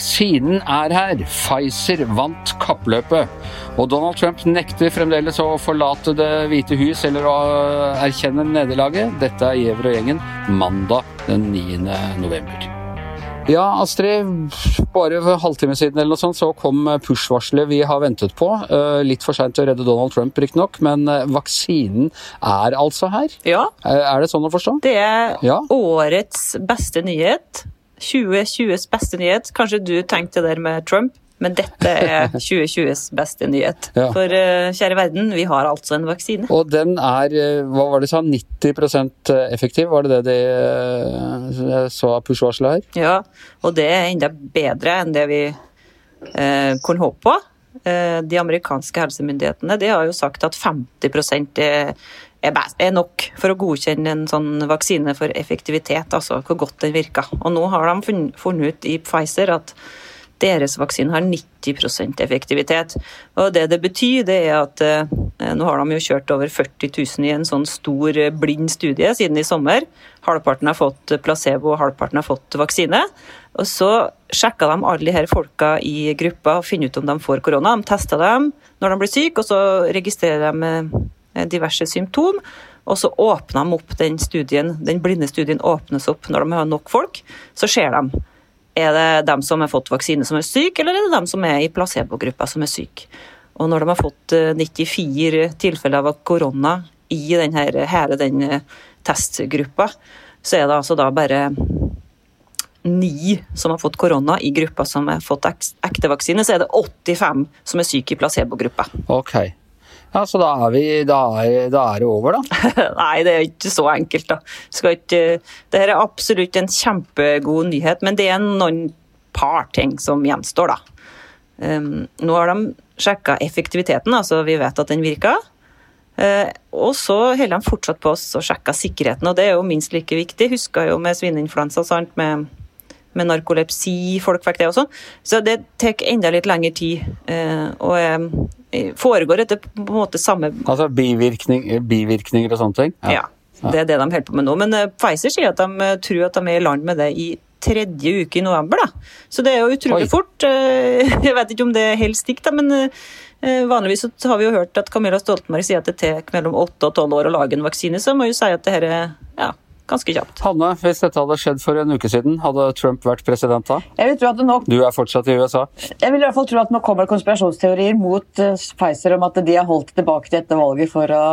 Vaksinen er her. Pfizer vant kappløpet. Og Donald Trump nekter fremdeles å forlate Det hvite hus eller å erkjenne nederlaget. Dette er Giæver og gjengen mandag den 9. november. Ja, Astrid. Bare for en halvtime siden eller noe sånt, så kom push-varselet vi har ventet på. Eh, Litt for seint til å redde Donald Trump, riktignok, men eh, vaksinen er altså her. Ja, Eh, Er det sånn å forstå? det er Ja. årets beste nyhet. 2020s beste nyhet. Kanskje du tenkte det der med Trump, men dette er 2020s beste nyhet. Ja. For eh, kjære verden, vi har altså en vaksine. Og den er, eh, hva var det sa, 90% effektiv? Var det det de eh, så av push-varselet her? Ja, og det er enda bedre enn det vi eh, kunne håpe på. Eh, de amerikanske helsemyndighetene de har jo sagt at 50 er, er, nok for å godkjenne en sånn vaksine for effektivitet, altså hvor godt den virker. Og nå har de funnet ut i Pfizer at deres vaksine har 90% effektivitet. Og det det betyr, det er at eh, nå har de jo kjørt over 40 000 i en sånn stor eh, blind studie siden i sommer. Halvparten har fått placebo, og halvparten har fått vaksine. Og så sjekka de alle de her folka i gruppa og finner ut om de får korona. De testa dem når de blir syke, og så registrerer de eh, diverse symptom. Og så åpner de opp den studien, den blinde studien åpnes opp når de har nok folk. Så ser de er det dem som har fått vaksine som er syke, eller er det dem som er i placebogruppa som er syke? Og når de har fått eh, 94 tilfeller av korona i denne, hele den eh, testgruppa, så er det altså da bare ni som har fått korona i gruppa som har fått ekte vaksine, så er det 85 som er syke i placebogruppa. Ok. Ja, så da er, vi, da er, da er det over, da. Nei, det er ikke så enkelt, da. Skal ikke, det her er absolutt en kjempegod nyhet, men det er noen par ting som gjenstår, da. Um, nå har de sjekka effektiviteten, altså vi vet at den virker. Uh, og så holder de fortsatt på oss sjekke sikkerheten, og det er jo minst like viktig. Husker jo med svineinfluensa, sant, med, med narkolepsi, folk fikk det og sånn. Så det tar enda litt lengre tid. Uh, og eh, foregår etter på en måte samme Altså bivirkning, bivirkninger og sånne ting. ja. Det er det de holder på med nå. Men eh, Pfizer sier at de eh, tror at de er i land med det i tredje uke i november. da. Så det er jo utrolig Oi. fort. Eh, Jeg vet ikke om det er helt stikk, da, men vanligvis så har vi jo hørt at Camilla Stoltenberg sier at det tar mellom åtte og tolv år å lage en vaksine, så jeg må jo si at det her er ja, ganske kjapt. Hanne, hvis dette hadde skjedd for en uke siden, hadde Trump vært president da? Jeg vil, tro at det nå, Du er fortsatt i USA. jeg vil i hvert fall tro at nå kommer det konspirasjonsteorier mot eh, Pfizer om at de har holdt tilbake til dette valget for å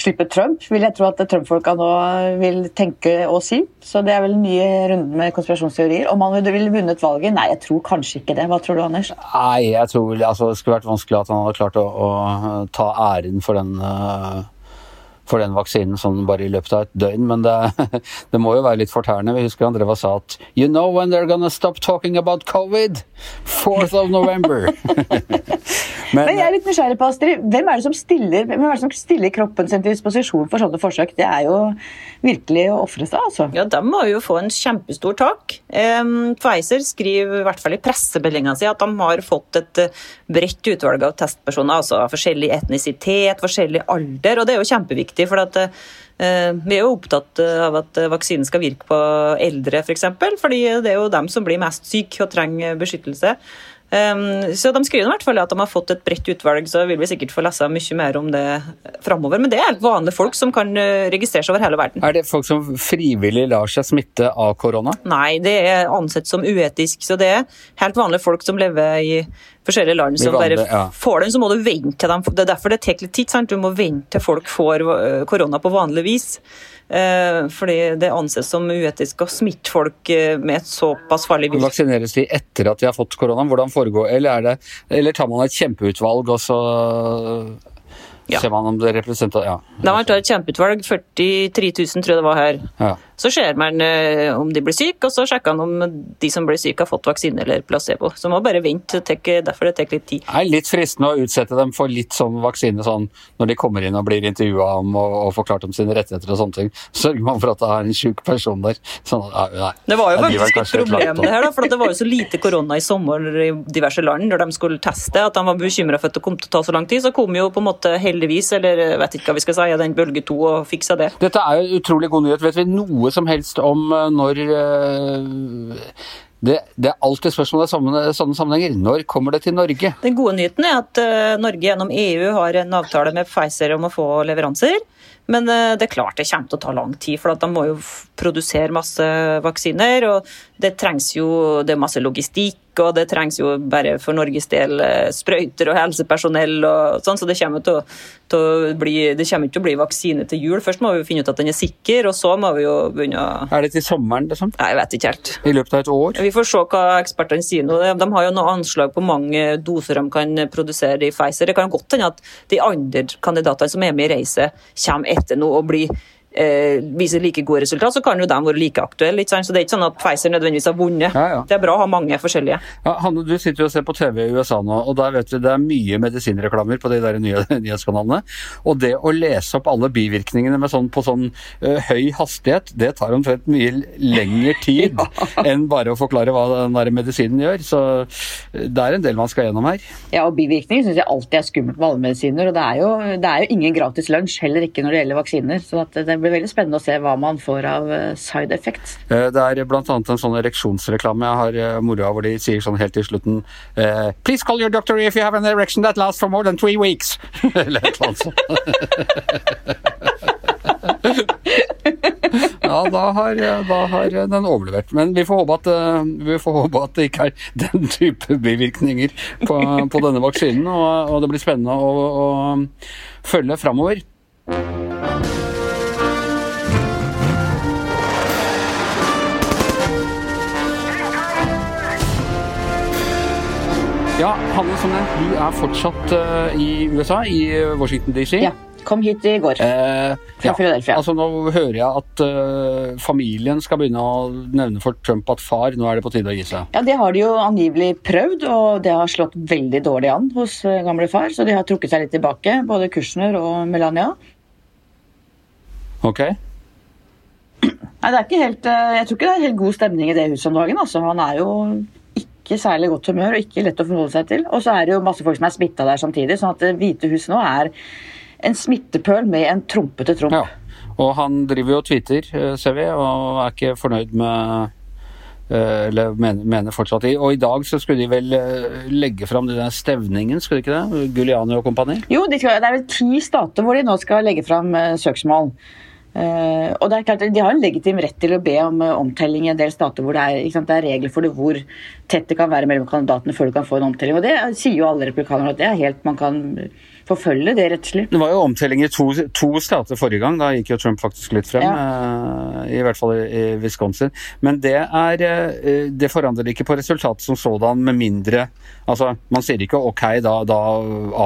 slippe Trump. Vil jeg tro at Trump-folka nå vil tenke og si. Så det er vel en ny runde med konspirasjonsteorier. Om han ville vunnet valget? Nei, jeg tror kanskje ikke det. Hva tror du, Anders? Nei, jeg tror vel altså, det skulle vært vanskelig at han hadde klart å, å ta æren for den eh, for den vaksinen sånn bare i løpet av et døgn, men det, det må jo være litt fortærende. Vi husker han drev og sa at You know when they're gonna stop talking about covid? 4th of November. men, Men jeg er litt nysgjerrig på, Astrid. Hvem er det som stiller, hvem er det som stiller kroppen sin til disposisjon for sånne forsøk? Det er jo virkelig å ofre seg, altså. Ja, De må jo få en kjempestor takk. Um, Pfizer skriver i hvert fall i pressemeldinga si at de har fått et eh, bredt utvalg av testpersoner, altså av forskjellig etnisitet, forskjellig alder, og det er jo kjempeviktig. For at eh, vi er jo opptatt av at vaksinen skal virke på eldre, f.eks., for fordi det er jo dem som blir mest syke og trenger beskyttelse. Um, så de skriver i hvert fall at de har fått et bredt utvalg, så vil vi sikkert få lese mye mer om det framover. Men det er helt vanlige folk som kan eh, registrere seg over hele verden. er det folk som frivillig lar seg smitte av korona? Nei, det er ansett som uetisk. Så det er helt vanlige folk som lever i forskjellige land som bare ja. får den, så må du vente til dem. Det er derfor det tar litt tid. sant? Du må vente til folk får øh, korona på vanlig vis. Eh, fordi det anses som uetisk å smitte folk eh, med et såpass farlig virus. Vaksineres de etter at de har fått korona? Hvordan foregår Eller, er det, eller tar man et kjempeutvalg, og så Ja. ser man om det representerer Ja. Det har vært et kjempeutvalg, 43 000 tror jeg det var her. ja. Så ser man eh, om de blir syke, og så sjekker man om de som blir syke har fått vaksine eller placebo. Så man må bare vente, tek- derfor det tar litt tid. Det er litt fristende å utsette dem for litt sånn vaksine sånn når de kommer inn og blir intervjua om og, og forklart om sine rettigheter og sånne ting. Sørger man for at det er en sjuk person der. Sånn, nei, nei. Det var jo faktisk et problem det her, da, for at det var jo så lite korona i sommer i diverse land når de skulle teste, at de var bekymra for at det kom til å ta så lang tid. Så kom jo på en måte heldigvis, eller vet ikke hva vi skal si, den bølge to og fiksa det. Dette er jo utrolig god nyhet. Vet vi noe som helst om eh, når eh, Det, det er alltid spørsmål i sånne, sammenhenger. Når kommer det til Norge? Den gode nyheten er at uh, Norge gjennom EU har en avtale med Pfizer om å få leveranser. Men uh, det er klart det kommer til å ta lang tid, for de må jo produsere masse vaksiner. Og det trengs jo det er masse logistikk og det trengs jo bare for Norges del eh, sprøyter og helsepersonell og sånn, så det kommer, til å, til å bli, det kommer ikke til å bli vaksine til jul. Først må vi finne ut at den er sikker, og så må vi jo begynne å Er det til sommeren, liksom? Nei, jeg vet ikke helt. I løpet av et år? Vi får se hva ekspertene sier nå. De har jo noe anslag på mange doser de kan produsere i Pfizer. Det kan godt hende at de andre kandidatene som er med i racet, kommer etter noe og blir eh, viser like gode resultat, så kan jo de være like aktuelle. ikke sant? Så Det er ikke sånn at Pfizer nødvendigvis har vunnet. Ja, ja. Det er bra å ha mange forskjellige. Ja, Hanne, du sitter jo og ser på TV i USA nå, og der vet du det er mye medisinreklamer på de der nye nyhetskanalene. Og det å lese opp alle bivirkningene med sånn, på sånn uh, høy hastighet, det tar omtrent mye lengre tid enn bare å forklare hva den der medisinen gjør. Så det er en del man skal gjennom her. Ja, og bivirkninger syns jeg alltid er skummelt med alle medisiner. Og det er, jo, det er jo ingen gratis lunsj, heller ikke når det gjelder vaksiner. Så at det blir veldig spennende å se hva man får av eh, side effects. Eh, Det er annet en sånn ereksjonsreklame jeg har eh, moro av, hvor de sier sånn helt til slutten Please call your doctor if you have an erection that lasts for more than three weeks. Eller et eller annet sånt. Ja, da har, da har den overlevert. Men vi får håpe at, får håpe at det ikke er den type bivirkninger på, på denne vaksinen. Og, og det blir spennende å, å følge framover. Ja, Hanne som nevnt, du er fortsatt uh, i USA, i Washington DC. Ja, kom hit i går. Eh, Fra Philadelphia. Altså Nå hører jeg at uh, familien skal begynne å nevne for Trump at far, nå er det på tide å gi seg. Ja, Det har de jo angivelig prøvd, og det har slått veldig dårlig an hos eh, gamle far. Så de har trukket seg litt tilbake, både Kushner og Melania. Ok? Nei, det er ikke helt, eh, Jeg tror ikke det er helt god stemning i det huset om dagen. altså. Han er jo ikke særlig godt humør og ikke lett å forholde seg til. Og så er det jo masse folk som er smitta der samtidig, sånn at Det hvite huset nå er en smittepøl med en trompete tromp. Ja. Og han driver jo og tweeter, eh, ser vi, og er ikke fornøyd med eh, eller mener, mener fortsatt i. Og i dag så skulle de vel eh, legge fram den stevningen, skulle de ikke det? Guliani og kompani? Jo, det er vel ti stater hvor de nå skal legge fram eh, søksmål. Eh, og det er klart, De har en legitim rett til å be om uh, omtelling i en del stater hvor det er, ikke sant, det er regler for det hvor tett det kan være mellom kandidatene før du kan få en omtelling. Og Det sier jo alle republikanere at det er helt, man kan forfølge det rettslig. Det var jo omtelling i to, to stater forrige gang. Da gikk jo Trump faktisk litt frem. eh, I hvert fall i, i Wisconsin. Men det, er, det forandrer ikke på resultatet som sådan, med mindre Altså, man sier ikke OK, da, da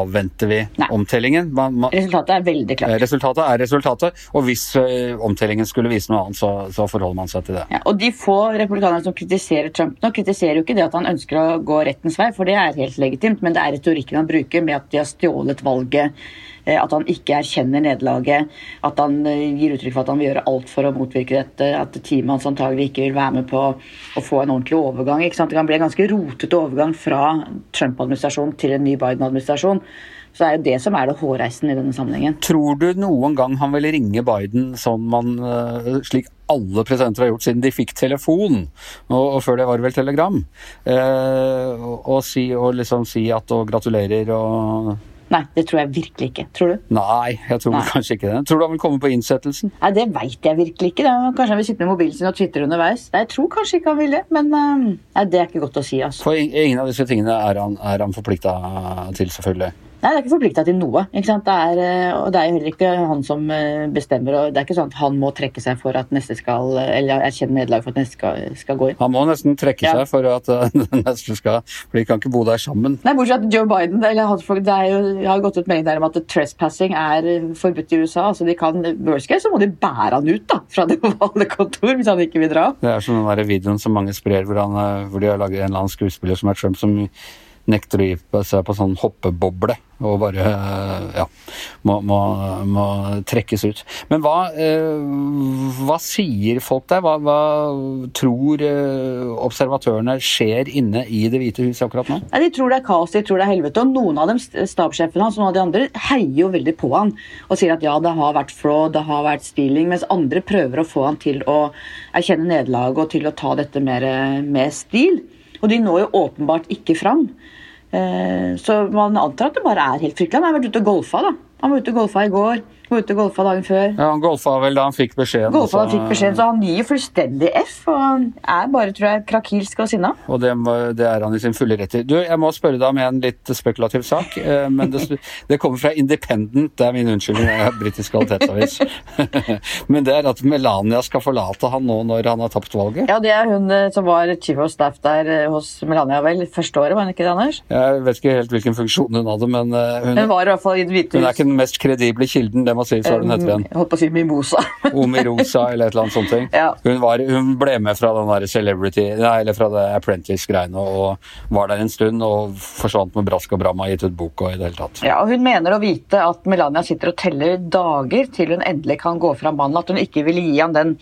avventer vi Nei. omtellingen. Man, man, Resultatet er veldig klart. resultatet er resultatet, og hvis ø, omtellingen skulle vise noe annet, så, så forholder man seg til det. Ja, og De få republikanerne som kritiserer Trump nå, kritiserer jo ikke det at han ønsker å gå rettens vei, for det er helt legitimt, men det er retorikken han bruker med at de har stjålet valget, eh, at han ikke erkjenner nederlaget, at han eh, gir uttrykk for at han vil gjøre alt for å motvirke dette, at teamet hans antagelig ikke vil være med på å få en ordentlig overgang. ikke sant? Det kan bli en ganske rotete overgang fra Trump-administrasjonen til en ny Biden-administrasjon. Så det er jo det som er det hårreisende i denne sammenhengen. Tror du noen gang han vil ringe Biden sånn man, eh, slik alle presidenter har gjort siden de fikk telefon, og, og før det var vel telegram, eh, og, og, si, og liksom si at og gratulerer og Nei, det tror jeg virkelig ikke. Tror du? Nei, jeg tror Nei. kanskje ikke det. Tror du han vil komme på innsettelsen? Nei, Det veit jeg virkelig ikke. Da. Kanskje han vil sitte med mobilen sin og twitre underveis. Nei, Jeg tror kanskje ikke han vil det, men eh, nei, det er ikke godt å si. altså. For ingen av disse tingene er han, er han forplikta til, selvfølgelig. Nei, Det er ikke forplikta til noe. Det er, eh, og det er jo heller ikke han som eh, bestemmer. og Det er ikke sånn at han må trekke seg for at neste skal, eller erkjenne nederlag for at neste skal, skal gå inn. Han må nesten trekke Ja. seg for at eh, neste skal For de kan ikke bo der sammen. Nei, Bortsett fra Joe Biden eller han, det jo, jeg har gått ut melding der om at trespassing er forbudt i USA. altså de kan, Worst så må de bære han ut da, fra det ovale kontor hvis han ikke vil dra. Det er som den der videoen som mange sprer, hvor, han, hvor de har laget en eller annen skuespiller som er Trump, som nekter å gi seg på sånn hoppeboble og bare eh, ja, må, må, må trekkes ut. Men hva, eh, hva sier folk der? Hva, hva tror eh, observatørene skjer inne i Det hvite hus akkurat nå? Ja, de tror det er kaos, de tror det er helvete. Og noen av dem, stabssjefen hans og noen av de andre, heier jo veldig på han og sier at ja, det har vært fraud, det har vært stealing, mens andre prøver å få han til å erkjenne nederlaget og til å ta dette mer med stil. Og de når jo åpenbart ikke fram. Eh, så man antar at det bare er helt fryktelig. Han har vært ute og golfa, da. Han var ute og golfa i går. Var ute og golfa dagen før. Ja, Han golfa vel da han fikk beskjeden. Golfa da han fikk beskjeden, Så han gir jo fullstendig F. Og han er bare, tror jeg, krakilsk og sinna. Og det, det, er han i sin fulle rett i. Du, jeg må spørre deg om en litt spekulativ sak. Eh, men det, det kommer fra Independent, det er min unnskyldning, jeg er britisk kvalitetsavis. men det er at Melania skal forlate han nå når han har tapt valget? Ja, det er hun eh, som var chief of staff der eh, hos Melania vel første året, var hun ikke det, Anders? Jeg vet ikke helt hvilken funksjon hun hadde, men hun, hun var i hvert fall i Det hvite hus. Hun er ikke den mest kredible kilden. det må hva den heter igjen? Jeg holdt på å si Mimosa. Omirosa eller et eller annet sånt. Ting. Ja. Hun, var, hun, ble med fra den der Celebrity, nei, eller fra det Apprentice-greiene og var der en stund og forsvant med brask og bram og gitt ut bok og i det hele tatt. Ja, og Hun mener å vite at Melania sitter og teller dager til hun endelig kan gå fra mannen. At hun ikke vil gi ham den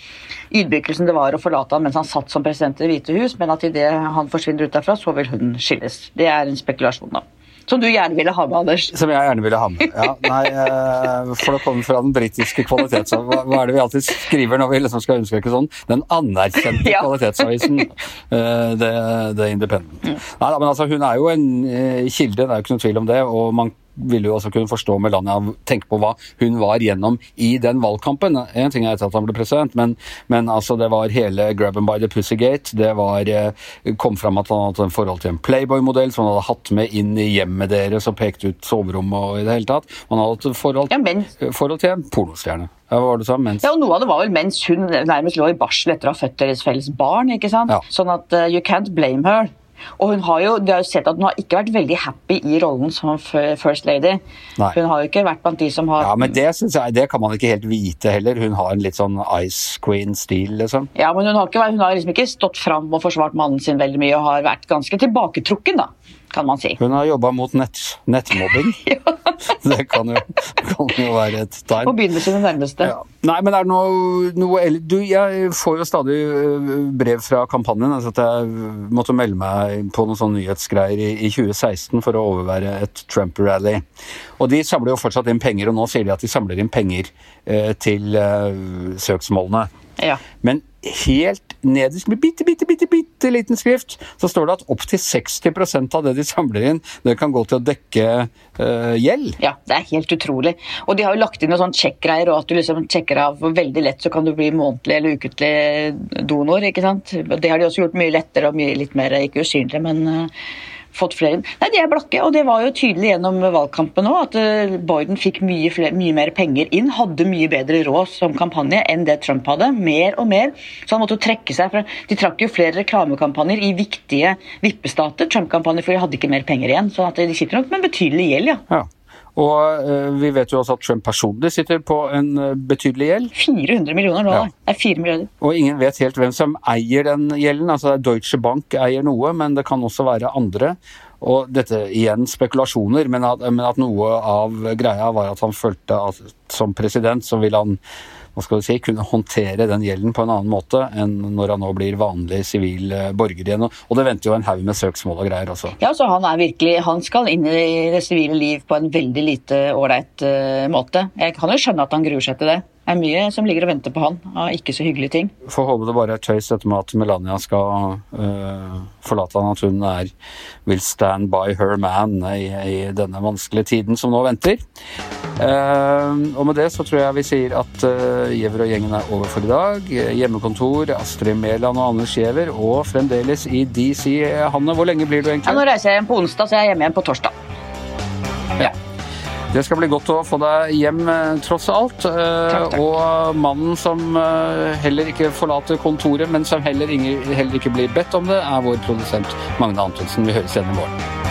ydmykelsen det var å forlate ham mens han satt som president i Det hvite hus, men at idet han forsvinner ut derfra, så vil hun skilles. Det er en spekulasjon, da. Som du gjerne ville ha med, Anders. Som jeg gjerne ville ha med. Ja, nei, eh, For det kommer fra den britiske kvalitetsavisen. Hva, hva, er det vi alltid skriver når vi liksom skal ønske ikke sånn? Den anerkjente ja. kvalitetsavisen. Uh, The, The Independent. Mm. Nei, men altså, Hun er jo en uh, kilde, det er jo ikke noe tvil om det. og man ville jo også kunne forstå Melania tenke på hva hun var gjennom i den valgkampen. En ting er etter at han ble president, men, men altså det var hele grab and by the pussygate. Det var, eh, kom fram at han hadde en forhold til en Playboy-modell som han hadde hatt med inn i hjemmet deres og pekt ut soverommet og i det hele tatt. Han hadde et forhold, ja, forhold til en pornostjerne. Ja, hva var det så? Mens... Ja, og Noe av det var vel mens hun nærmest lå i barsel etter å ha født deres felles barn. ikke sant? Ja. Sånn at uh, you can't blame her. Og hun har jo, du har jo sett at hun har ikke vært veldig happy i rollen som First Lady. Nei. Hun har jo ikke vært blant de som har Ja, men det, jeg, det kan man ikke helt vite heller. Hun har en litt sånn Ice Queen-stil, liksom. Ja, men hun har, ikke, hun har liksom ikke stått fram og forsvart mannen sin veldig mye og har vært ganske tilbaketrukken, da kan man si. Hun har jobba mot nett, nettmobbing. Det kan jo, kan jo, være et tegn. På begynnelsen det nærmeste. Ja. Nei, men er det noe, noe du, Jeg får jo stadig øh, brev fra kampanjen. Altså at jeg måtte melde meg på noen sånne nyhetsgreier i, i 2016 for å overvære et Trump-rally. Og de samler jo fortsatt inn penger, og nå sier de at de samler inn penger eh, til eh, søksmålene. Ja. Men helt nederst med bitte, bitte, bitte, bitte liten skrift, så står det at opptil 60% av det de samler inn, det kan gå til å dekke uh, gjeld. Ja, det er helt utrolig. Og de har jo lagt inn noen sånn sjekkgreier, og at du liksom sjekker av veldig lett, så kan du bli månedlig eller ukentlig donor, ikke sant. Det har de også gjort mye lettere og mye litt mer, ikke usynlig, men uh, fått flere. Nei, de er blakke, og det var jo tydelig gjennom valgkampen òg at eh, Biden fikk mye, flere, mye, mer penger inn, hadde mye bedre råd som kampanje enn det Trump hadde. Mer og mer. Så han måtte jo trekke seg fra De trakk jo flere reklamekampanjer i viktige vippestater, Trump-kampanjer, for de hadde ikke mer penger igjen. Så de sitter nok med en betydelig gjeld, ja. ja. Og uh, vi vet jo også at Trump personlig sitter på en uh, betydelig gjeld. 400 millioner dollar. Ja. Det er 4 milliarder. Og ingen vet helt hvem som eier den gjelden. Altså Deutsche Bank eier noe, men det kan også være andre. Og dette igjen spekulasjoner, men at, men at noe av greia var at han følte at som president så vil han hva skal du si, kunne håndtere den gjelden på en annen måte enn når han nå blir vanlig sivil eh, borger igjen. Og det venter jo en haug med søksmål og greier også. Ja, så han er virkelig, han skal inn i det sivile liv på en veldig lite ålreit uh, måte. Jeg kan jo skjønne at han gruer seg til det. Det er mye som ligger og venter på han av ikke så hyggelige ting. Får håpe det bare er tøys dette med at Melania skal uh, forlate han, at hun er will stand by her man i, i denne vanskelige tiden som nå venter. Uh, og med det så tror jeg vi sier at uh, og gjengen er over for i dag. Hjemmekontor, Astrid Mæland og Anders Giæver, og fremdeles i DC. Hanne, hvor lenge blir du egentlig? Ja, nå reiser jeg hjem på onsdag, så jeg er hjemme igjen på torsdag. Det skal bli godt å få deg hjem, eh, tross alt. Takk, takk. Eh, og mannen som eh, heller ikke forlater kontoret, men som heller, heller ikke blir bedt om det, er vår produsent Magne Antonsen. Vi høres igjen i morgen.